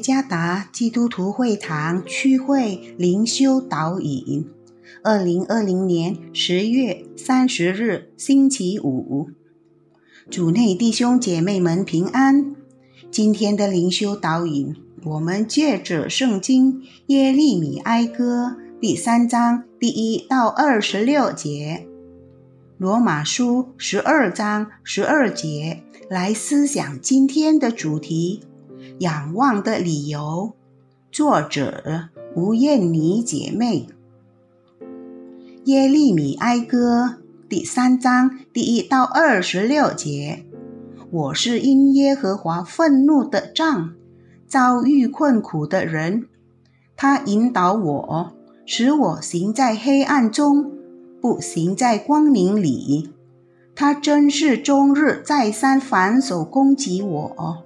加达基督徒会堂区会灵修导引，二零二零年十月三十日星期五，主内弟兄姐妹们平安。今天的灵修导引，我们借着圣经耶利米哀歌第三章第一到二十六节，罗马书十二章十二节来思想今天的主题。仰望的理由，作者吴艳妮姐妹。耶利米哀歌第三章第一到二十六节：我是因耶和华愤怒的杖，遭遇困苦的人。他引导我，使我行在黑暗中，不行在光明里。他真是终日再三反手攻击我。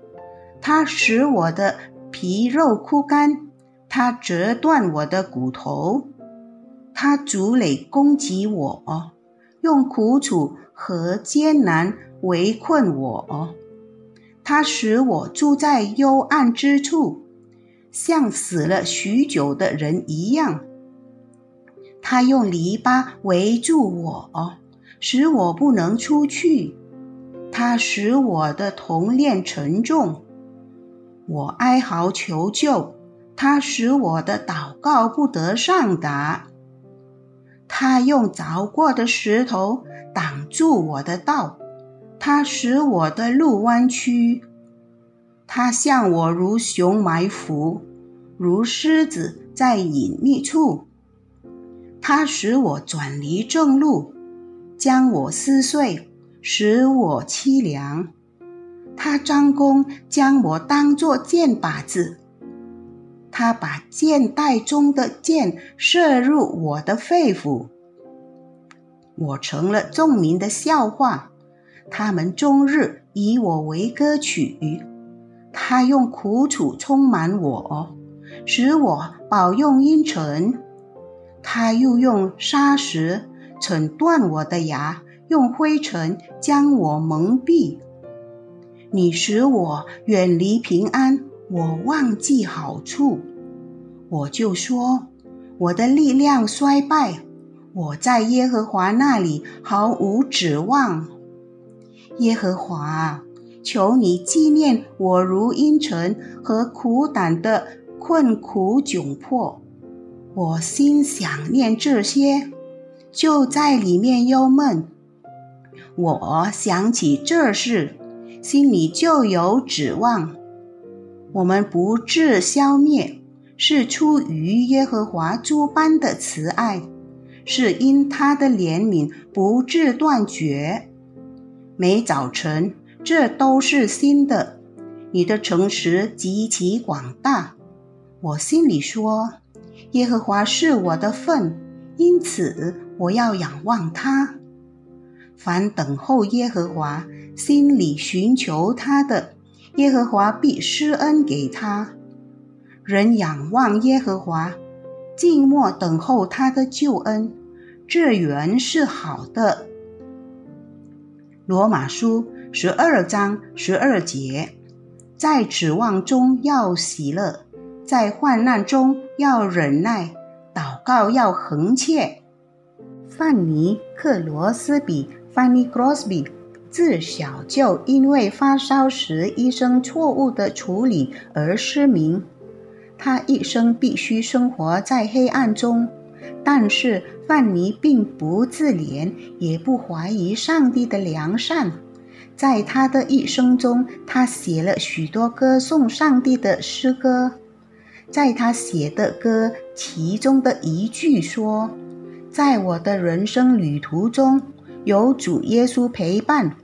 它使我的皮肉枯干，它折断我的骨头，它竹垒攻击我，用苦楚和艰难围困我，它使我住在幽暗之处，像死了许久的人一样。他用篱笆围住我，使我不能出去。他使我的铜链沉重。我哀嚎求救，他使我的祷告不得上达。他用凿过的石头挡住我的道，他使我的路弯曲。他向我如熊埋伏，如狮子在隐秘处。他使我转离正路，将我撕碎，使我凄凉。他张弓，将我当作箭靶子。他把箭袋中的箭射入我的肺腑，我成了众民的笑话。他们终日以我为歌曲。他用苦楚充满我，使我饱用阴沉。他又用砂石扯断我的牙，用灰尘将我蒙蔽。你使我远离平安，我忘记好处，我就说我的力量衰败，我在耶和华那里毫无指望。耶和华，求你纪念我如阴沉和苦胆的困苦窘迫，我心想念这些，就在里面忧闷。我想起这事。心里就有指望。我们不致消灭，是出于耶和华诸般的慈爱，是因他的怜悯不致断绝。每早晨，这都是新的。你的诚实极其广大。我心里说：耶和华是我的份，因此我要仰望他。凡等候耶和华。心里寻求他的，耶和华必施恩给他。人仰望耶和华，静默等候他的救恩，这原是好的。罗马书十二章十二节，在指望中要喜乐，在患难中要忍耐，祷告要恒切。范尼克罗斯比 （Fanny Crosby）。自小就因为发烧时医生错误的处理而失明，他一生必须生活在黑暗中。但是范尼并不自怜，也不怀疑上帝的良善。在他的一生中，他写了许多歌颂上帝的诗歌。在他写的歌其中的一句说：“在我的人生旅途中，有主耶稣陪伴。”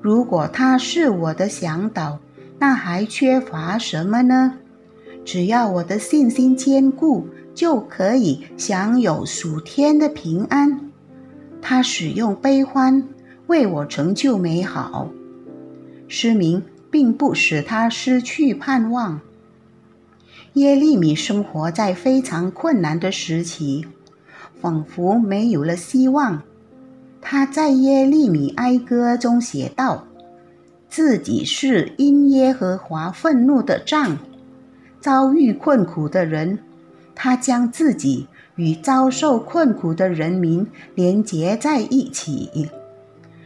如果他是我的向导，那还缺乏什么呢？只要我的信心坚固，就可以享有属天的平安。他使用悲欢为我成就美好。失明并不使他失去盼望。耶利米生活在非常困难的时期，仿佛没有了希望。他在耶利米哀歌中写道：“自己是因耶和华愤怒的杖，遭遇困苦的人，他将自己与遭受困苦的人民连结在一起，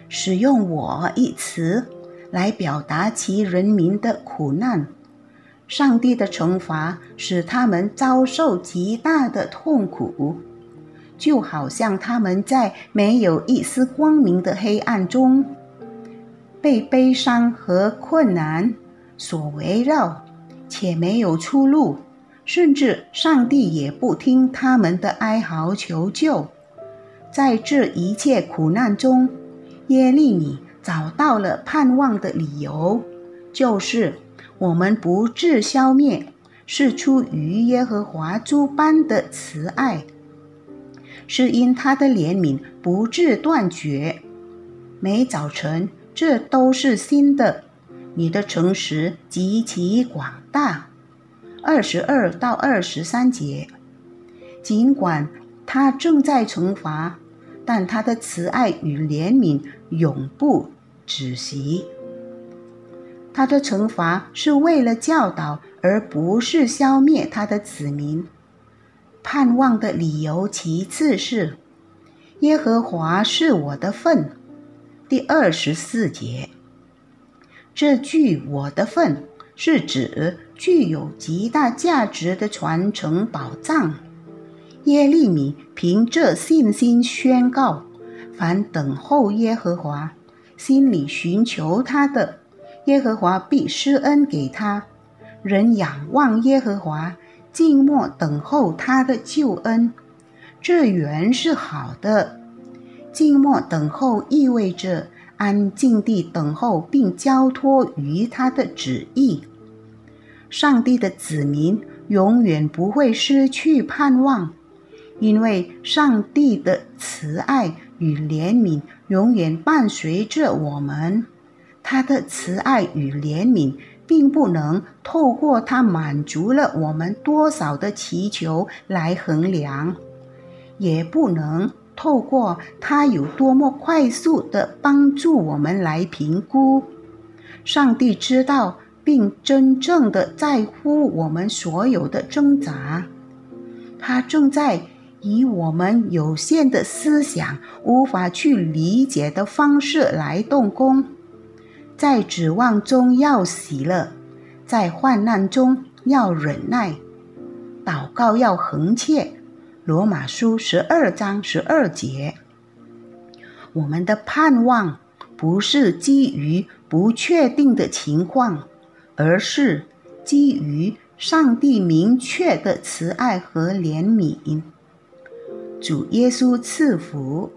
使用“我”一词来表达其人民的苦难。上帝的惩罚使他们遭受极大的痛苦，就好像他们在没有一丝光明的黑暗中，被悲伤和困难所围绕，且没有出路，甚至上帝也不听他们的哀嚎求救。在这一切苦难中，耶利米找到了盼望的理由，就是。我们不致消灭，是出于耶和华诸般的慈爱，是因他的怜悯不致断绝。每早晨，这都是新的。你的诚实极其广大。二十二到二十三节，尽管他正在惩罚，但他的慈爱与怜悯永不止息。他的惩罚是为了教导，而不是消灭他的子民。盼望的理由，其次是耶和华是我的份。第二十四节，这句“我的份”是指具有极大价值的传承宝藏。耶利米凭这信心宣告：凡等候耶和华，心里寻求他的。耶和华必施恩给他，人仰望耶和华，静默等候他的救恩，这原是好的。静默等候意味着安静地等候，并交托于他的旨意。上帝的子民永远不会失去盼望，因为上帝的慈爱与怜悯永远伴随着我们。他的慈爱与怜悯，并不能透过他满足了我们多少的祈求来衡量，也不能透过他有多么快速的帮助我们来评估。上帝知道，并真正的在乎我们所有的挣扎，他正在以我们有限的思想无法去理解的方式来动工。在指望中要喜乐，在患难中要忍耐，祷告要恒切。罗马书十二章十二节。我们的盼望不是基于不确定的情况，而是基于上帝明确的慈爱和怜悯。主耶稣赐福。